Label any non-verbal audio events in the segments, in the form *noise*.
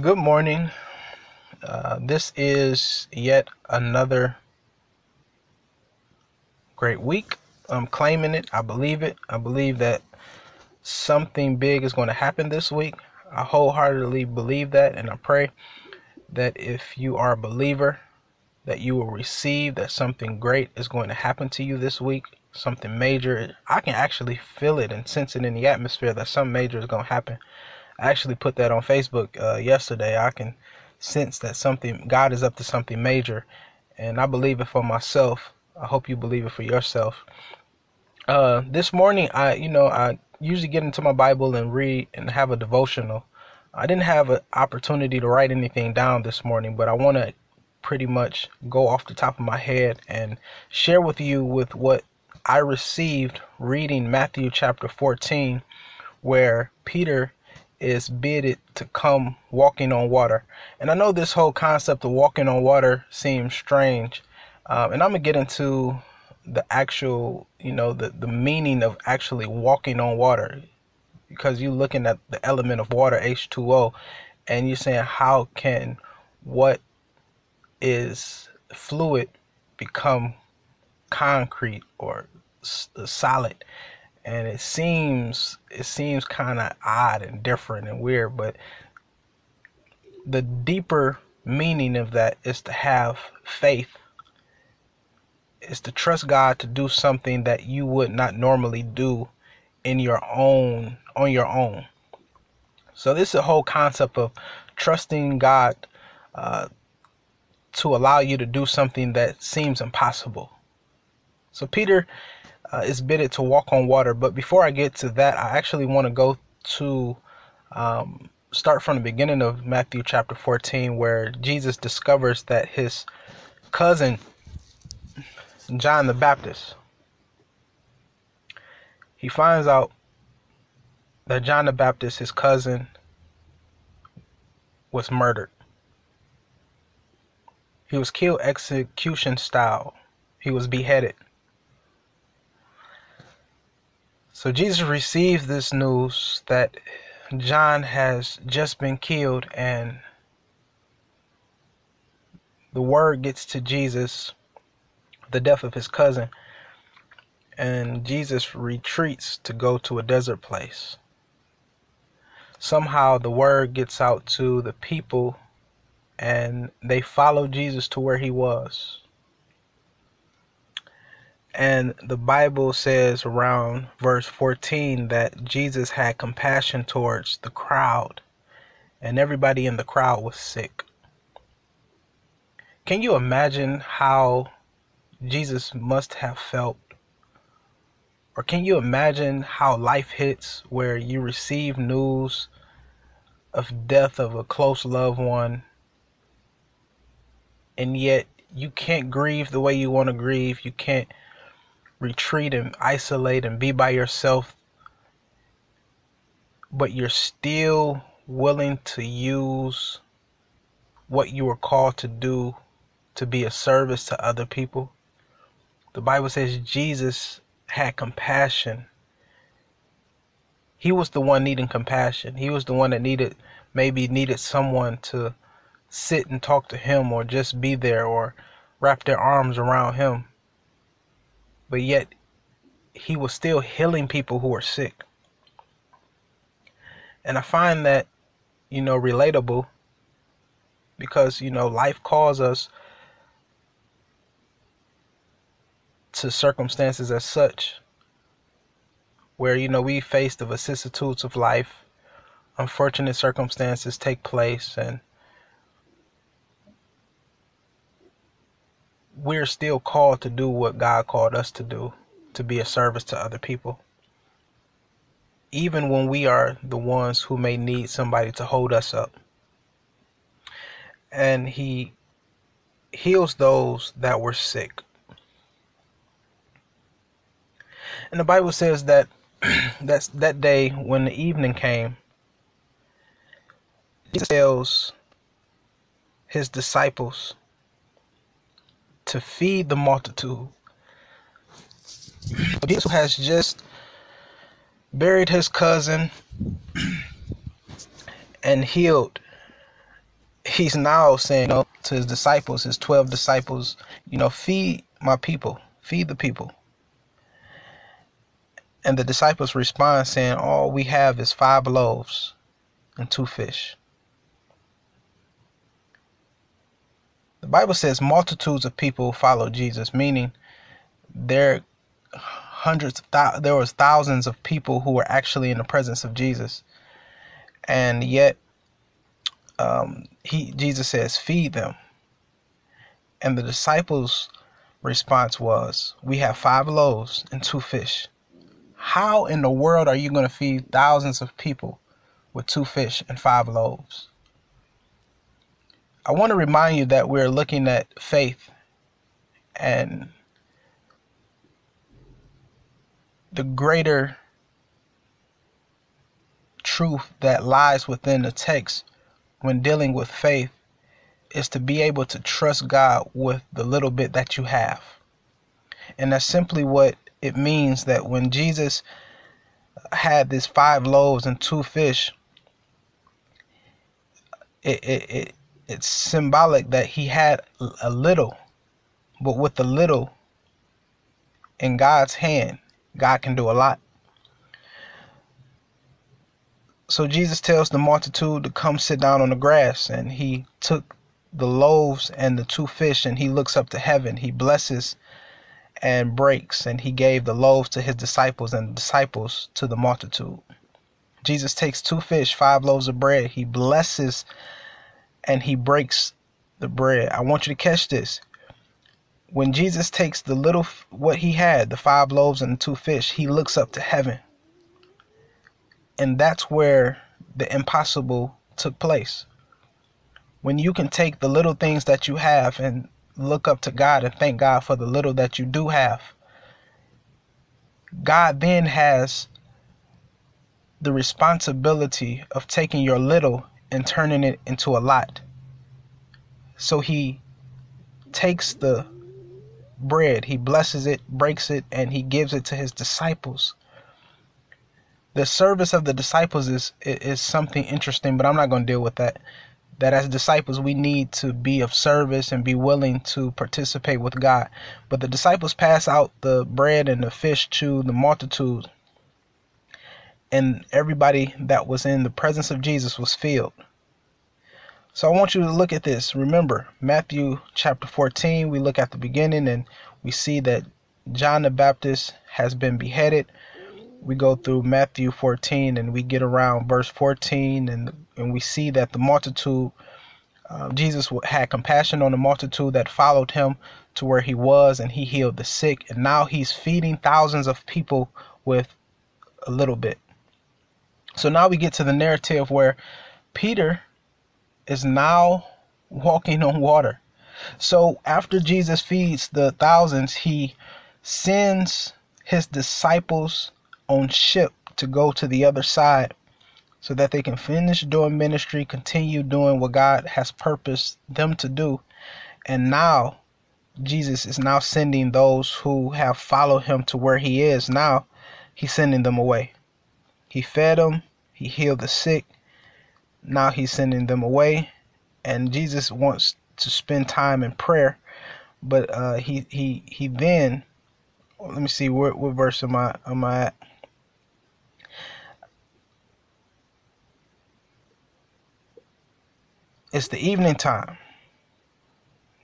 Good morning. Uh, this is yet another great week. I'm claiming it. I believe it. I believe that something big is going to happen this week. I wholeheartedly believe that, and I pray that if you are a believer, that you will receive that something great is going to happen to you this week. Something major. I can actually feel it and sense it in the atmosphere that something major is going to happen. I actually put that on Facebook uh, yesterday. I can sense that something God is up to something major, and I believe it for myself. I hope you believe it for yourself. Uh, this morning, I you know I usually get into my Bible and read and have a devotional. I didn't have an opportunity to write anything down this morning, but I want to pretty much go off the top of my head and share with you with what I received reading Matthew chapter 14, where Peter is bidded to come walking on water. And I know this whole concept of walking on water seems strange. Um, and I'm going to get into the actual, you know, the, the meaning of actually walking on water. Because you're looking at the element of water, H2O, and you're saying, how can what is fluid become concrete or solid? And it seems it seems kind of odd and different and weird but the deeper meaning of that is to have faith. Is to trust God to do something that you would not normally do in your own on your own. So this is a whole concept of trusting God uh, to allow you to do something that seems impossible. So Peter uh, is bidded to walk on water. But before I get to that, I actually want to go to um, start from the beginning of Matthew chapter 14, where Jesus discovers that his cousin, John the Baptist, he finds out that John the Baptist, his cousin, was murdered. He was killed execution style. He was beheaded. So Jesus receives this news that John has just been killed, and the word gets to Jesus the death of his cousin, and Jesus retreats to go to a desert place. Somehow the word gets out to the people, and they follow Jesus to where he was. And the Bible says around verse 14 that Jesus had compassion towards the crowd, and everybody in the crowd was sick. Can you imagine how Jesus must have felt? Or can you imagine how life hits where you receive news of death of a close loved one and yet you can't grieve the way you want to grieve. You can't retreat and isolate and be by yourself, but you're still willing to use what you were called to do to be a service to other people. The Bible says Jesus had compassion. He was the one needing compassion. He was the one that needed, maybe needed someone to sit and talk to him or just be there or wrap their arms around him but yet he was still healing people who were sick. And I find that, you know, relatable because, you know, life calls us to circumstances as such where, you know, we face the vicissitudes of life, unfortunate circumstances take place, and we're still called to do what God called us to do, to be a service to other people. Even when we are the ones who may need somebody to hold us up. And He heals those that were sick. And the Bible says that *clears throat* that's that day when the evening came, Jesus tells his disciples to feed the multitude. Jesus has just buried his cousin and healed he's now saying you know, to his disciples, his 12 disciples, you know, feed my people, feed the people. And the disciples respond saying, All we have is five loaves and two fish. The Bible says multitudes of people followed Jesus, meaning there hundreds of th- there was thousands of people who were actually in the presence of Jesus. And yet um, he Jesus says, "Feed them." And the disciples' response was, "We have five loaves and two fish. How in the world are you going to feed thousands of people with two fish and five loaves?" I want to remind you that we're looking at faith and the greater truth that lies within the text when dealing with faith is to be able to trust God with the little bit that you have. And that's simply what it means that when Jesus had this five loaves and two fish, it, it, it it's symbolic that he had a little, but with the little in God's hand, God can do a lot. So Jesus tells the multitude to come sit down on the grass, and he took the loaves and the two fish, and he looks up to heaven. He blesses and breaks, and he gave the loaves to his disciples, and the disciples to the multitude. Jesus takes two fish, five loaves of bread. He blesses and he breaks the bread. I want you to catch this. When Jesus takes the little, what he had, the five loaves and the two fish, he looks up to heaven. And that's where the impossible took place. When you can take the little things that you have and look up to God and thank God for the little that you do have, God then has the responsibility of taking your little and turning it into a lot. So he takes the bread, he blesses it, breaks it, and he gives it to his disciples. The service of the disciples is is something interesting, but I'm not going to deal with that. That as disciples we need to be of service and be willing to participate with God. But the disciples pass out the bread and the fish to the multitude and everybody that was in the presence of Jesus was filled. So I want you to look at this. Remember, Matthew chapter 14, we look at the beginning and we see that John the Baptist has been beheaded. We go through Matthew 14 and we get around verse 14 and and we see that the multitude uh, Jesus had compassion on the multitude that followed him to where he was and he healed the sick and now he's feeding thousands of people with a little bit. So now we get to the narrative where Peter is now walking on water. So after Jesus feeds the thousands, he sends his disciples on ship to go to the other side so that they can finish doing ministry, continue doing what God has purposed them to do. And now Jesus is now sending those who have followed him to where he is. Now he's sending them away. He fed them, he healed the sick. Now he's sending them away. And Jesus wants to spend time in prayer. But uh, he he he then let me see what what verse am I am I at? It's the evening time.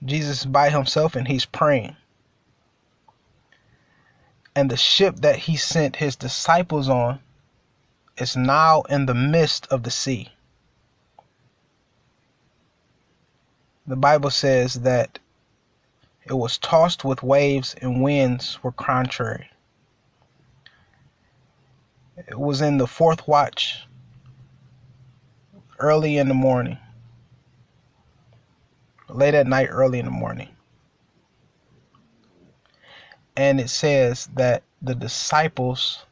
Jesus by himself and he's praying. And the ship that he sent his disciples on is now in the midst of the sea. The Bible says that it was tossed with waves and winds were contrary. It was in the fourth watch, early in the morning, late at night, early in the morning. And it says that the disciples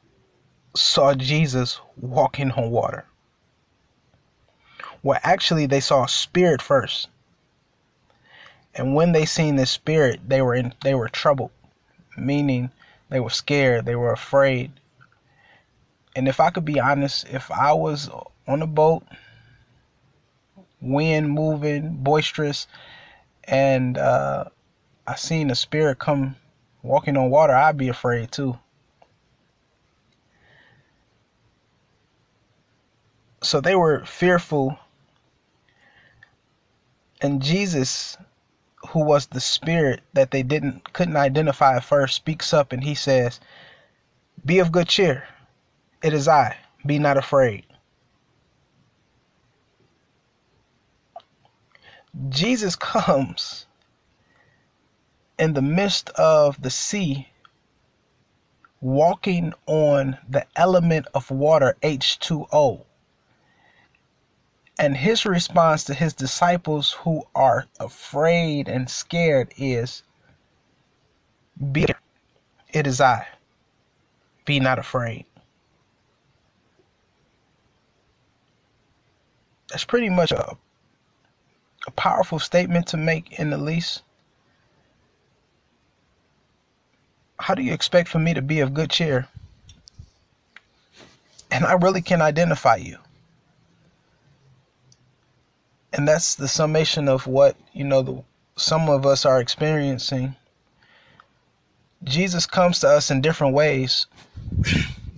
saw Jesus walking on water. Well, actually, they saw a spirit first. And when they seen this spirit, they were in they were troubled, meaning they were scared, they were afraid. And if I could be honest, if I was on a boat wind moving, boisterous, and uh, I seen a spirit come walking on water, I'd be afraid too. So they were fearful. And Jesus, who was the spirit that they didn't couldn't identify at first, speaks up and he says, Be of good cheer. It is I. Be not afraid. Jesus comes in the midst of the sea, walking on the element of water, H2O. And his response to his disciples who are afraid and scared is, Be it is I. Be not afraid. That's pretty much a, a powerful statement to make in the least. How do you expect for me to be of good cheer? And I really can identify you. And that's the summation of what, you know, the, some of us are experiencing. Jesus comes to us in different ways,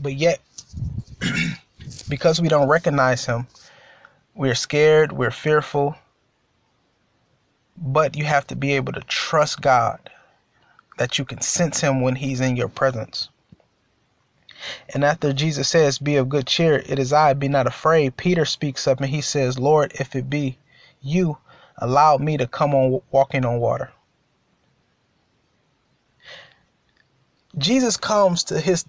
but yet, *clears throat* because we don't recognize him, we're scared, we're fearful. But you have to be able to trust God that you can sense him when he's in your presence. And after Jesus says, Be of good cheer, it is I, be not afraid, Peter speaks up and he says, Lord, if it be you, allowed me to come on walking on water. Jesus comes to his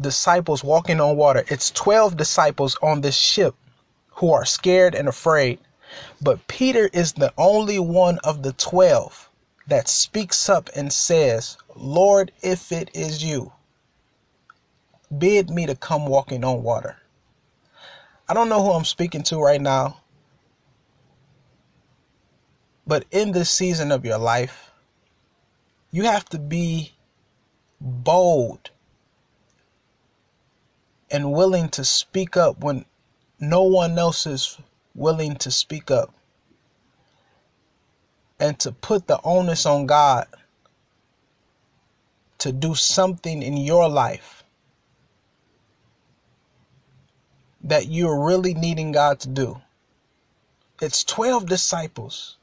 disciples walking on water. It's 12 disciples on this ship who are scared and afraid. But Peter is the only one of the 12 that speaks up and says, Lord, if it is you, bid me to come walking on water. I don't know who I'm speaking to right now, but in this season of your life, you have to be bold and willing to speak up when no one else is willing to speak up and to put the onus on God to do something in your life that you're really needing God to do. It's 12 disciples,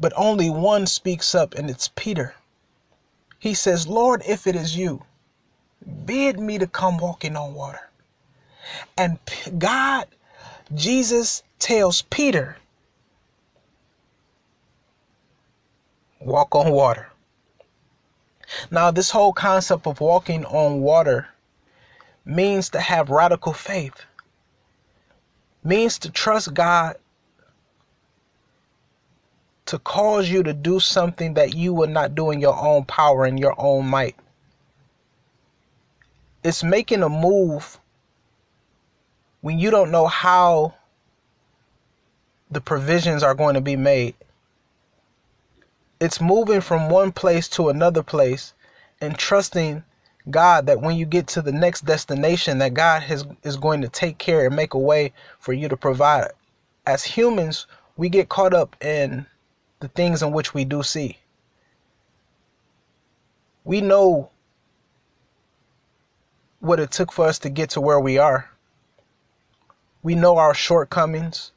but only one speaks up, and it's Peter. He says, Lord, if it is you, bid me to come walking on water. And God, Jesus tells Peter, walk on water. Now, this whole concept of walking on water means to have radical faith, means to trust God to cause you to do something that you would not do in your own power and your own might. It's making a move when you don't know how the provisions are going to be made. It's moving from one place to another place and trusting God that when you get to the next destination that God has, is going to take care and make a way for you to provide. As humans, we get caught up in the things in which we do see. We know what it took for us to get to where we are. We know our shortcomings.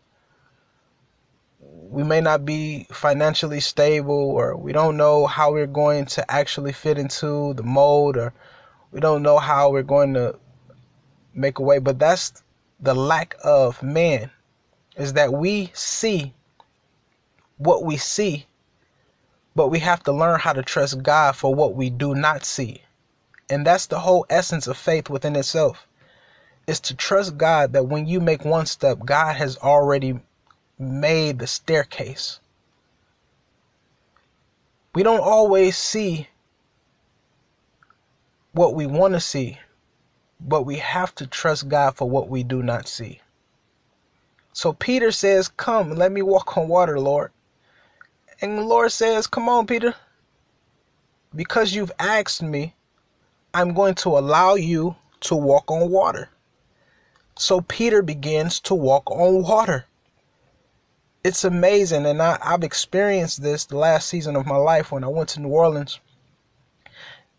We may not be financially stable, or we don't know how we're going to actually fit into the mold, or we don't know how we're going to make a way. But that's the lack of man, is that we see what we see, but we have to learn how to trust God for what we do not see. And that's the whole essence of faith within itself is to trust God that when you make one step, God has already made the staircase. We don't always see what we want to see, but we have to trust God for what we do not see. So Peter says, Come, let me walk on water, Lord. And the Lord says, Come on, Peter. Because you've asked me, I'm going to allow you to walk on water. So Peter begins to walk on water. it's amazing, and I, I've experienced this the last season of my life when I went to New Orleans,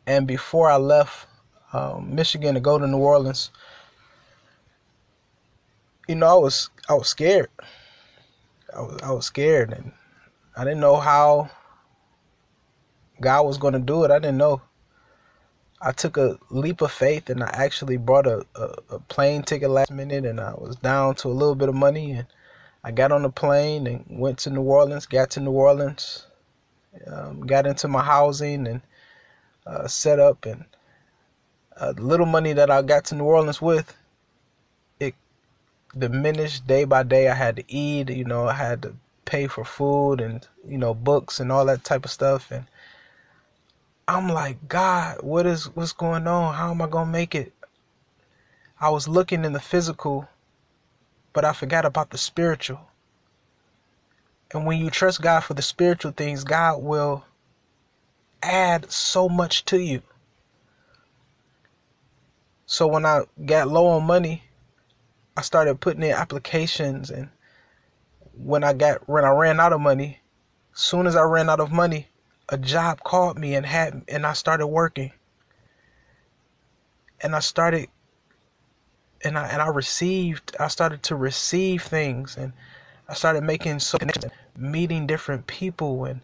and before I left um, Michigan to go to New Orleans, you know, I was I was scared. I was I was scared, and I didn't know how God was going to do it. I didn't know. I took a leap of faith and I actually bought a, a, a, plane ticket last minute and I was down to a little bit of money and I got on the plane and went to New Orleans, got to New Orleans, um, got into my housing and uh, set up and uh, the little money that I got to New Orleans with, it diminished day by day. I had to eat, you know, I had to pay for food and, you know, books and all that type of stuff. And I'm like, God, what is what's going on? How am I gonna make it? I was looking in the physical, but I forgot about the spiritual. And when you trust God for the spiritual things, God will add so much to you. So when I got low on money, I started putting in applications and when I got when I ran out of money, soon as I ran out of money, a job called me and had and I started working. And I started and I and I received I started to receive things and I started making so connections, meeting different people and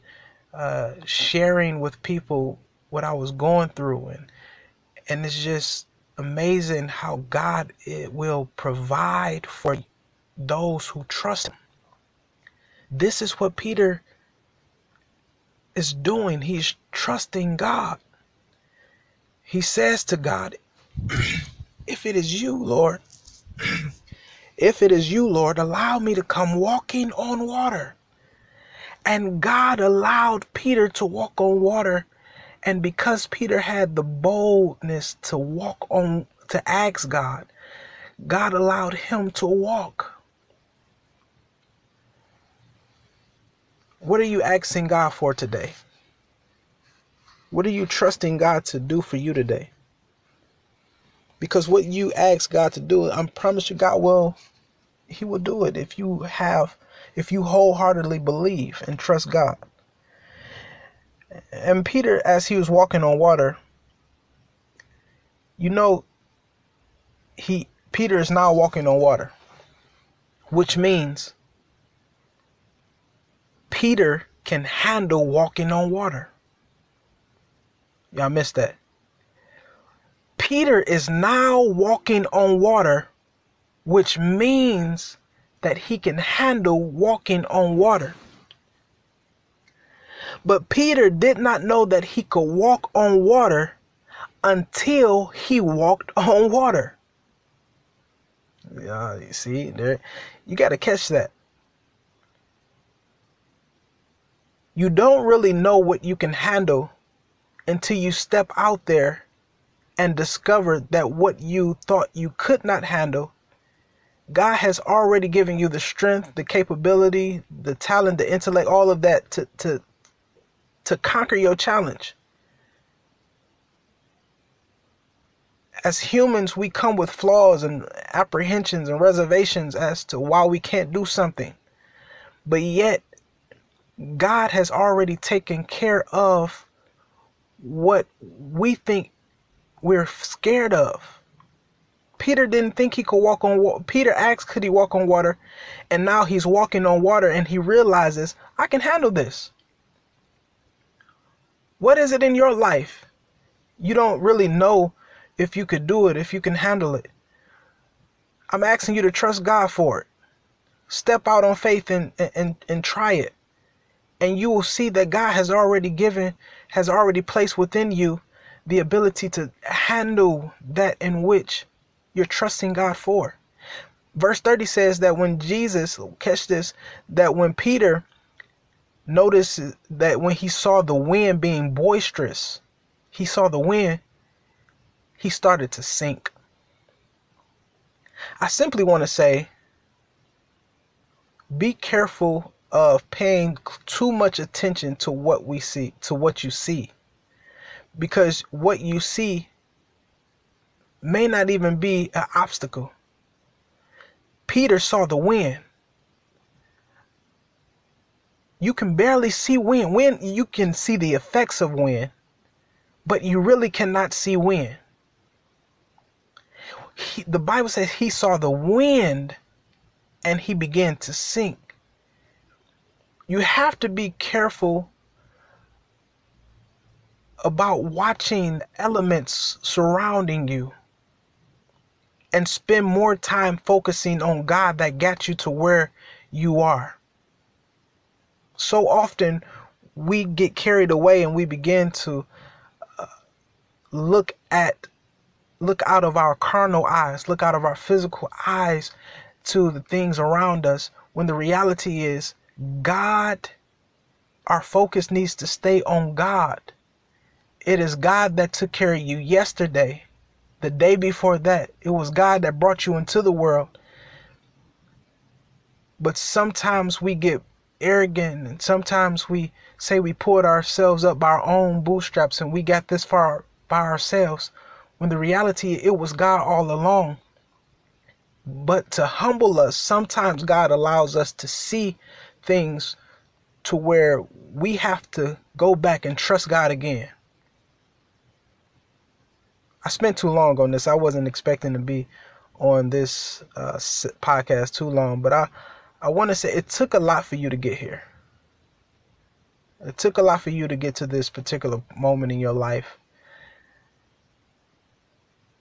uh, sharing with people what I was going through and and it's just amazing how God it will provide for those who trust him. This is what Peter is doing. He's trusting God. He says to God, *clears throat* If it is you, Lord, *clears throat* if it is you, Lord, allow me to come walking on water. And God allowed Peter to walk on water. And because Peter had the boldness to walk on, to ask God, God allowed him to walk. What are you asking God for today? What are you trusting God to do for you today? Because what you ask God to do, I promise you, God will, He will do it if you have, if you wholeheartedly believe and trust God. And Peter, as he was walking on water, you know, he Peter is now walking on water, which means Peter can handle walking on water. Y'all missed that. Peter is now walking on water, which means that he can handle walking on water. But Peter did not know that he could walk on water until he walked on water. Yeah, you see, there you got to catch that. You don't really know what you can handle until you step out there and discover that what you thought you could not handle, God has already given you the strength, the capability, the talent, the intellect, all of that to to to conquer your challenge. As humans, we come with flaws and apprehensions and reservations as to why we can't do something. But yet God has already taken care of what we think we're scared of. Peter didn't think he could walk on water. Peter asked, could he walk on water? And now he's walking on water and he realizes, I can handle this. What is it in your life? You don't really know if you could do it, if you can handle it. I'm asking you to trust God for it. Step out on faith and, and, and try it and you will see that God has already given, has already placed within you the ability to handle that in which you're trusting God for. Verse 30 says that when Jesus, catch this, that when Peter noticed that when he saw the wind being boisterous, he saw the wind, he started to sink. I simply want to say be careful of paying too much attention to what we see, to what you see. Because what you see may not even be an obstacle. Peter saw the wind. you can barely see wind. Wind, you can see the effects of wind, but you really cannot see wind. He, the Bible says he saw the wind and he began to sink. You have to be careful about watching elements surrounding you and spend more time focusing on God that got you to where you are. So often we get carried away and we begin to uh, look at look out of our carnal eyes, look out of our physical eyes to the things around us when the reality is God our focus needs to stay on God. It is God that took care of you yesterday, the day before that. It was God that brought you into the world. But sometimes we get arrogant and sometimes we say we pulled ourselves up by our own bootstraps and we got this far by ourselves when the reality it was God all along. But to humble us, sometimes God allows us to see things to where we have to go back and trust God again. I spent too long on this. I wasn't expecting to be on this uh, podcast too long, but I I want to say it took a lot for you to get here. It took a lot for you to get to this particular moment in your life.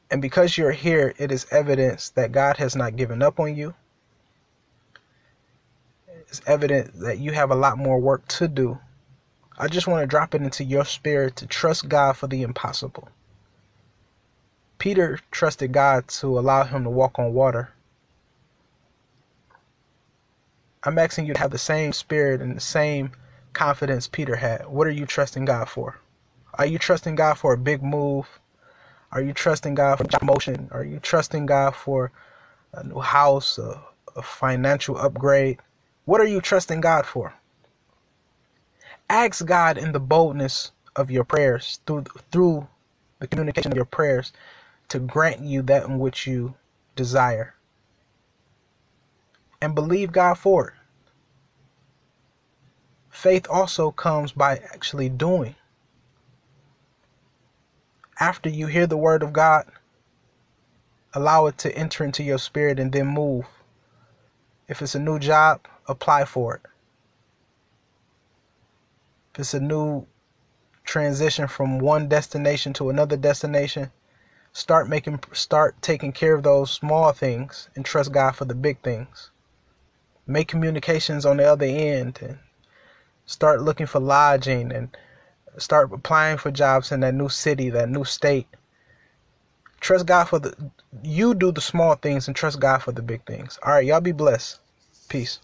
And because you're here, it is evidence that God has not given up on you. It's evident that you have a lot more work to do. I just want to drop it into your spirit to trust God for the impossible. Peter trusted God to allow him to walk on water. I'm asking you to have the same spirit and the same confidence Peter had. What are you trusting God for? Are you trusting God for a big move? Are you trusting God for promotion? Are you trusting God for a new house, a, a financial upgrade? What are you trusting God for? Ask God in the boldness of your prayers through through the communication of your prayers to grant you that in which you desire. And believe God for it. Faith also comes by actually doing. After you hear the word of God, allow it to enter into your spirit and then move. If it's a new job, apply for it. If it's a new transition from one destination to another destination, start making start taking care of those small things and trust God for the big things. Make communications on the other end and start looking for lodging and start applying for jobs in that new city, that new state. Trust God for the you do the small things and trust God for the big things. All right, y'all be blessed. Peace.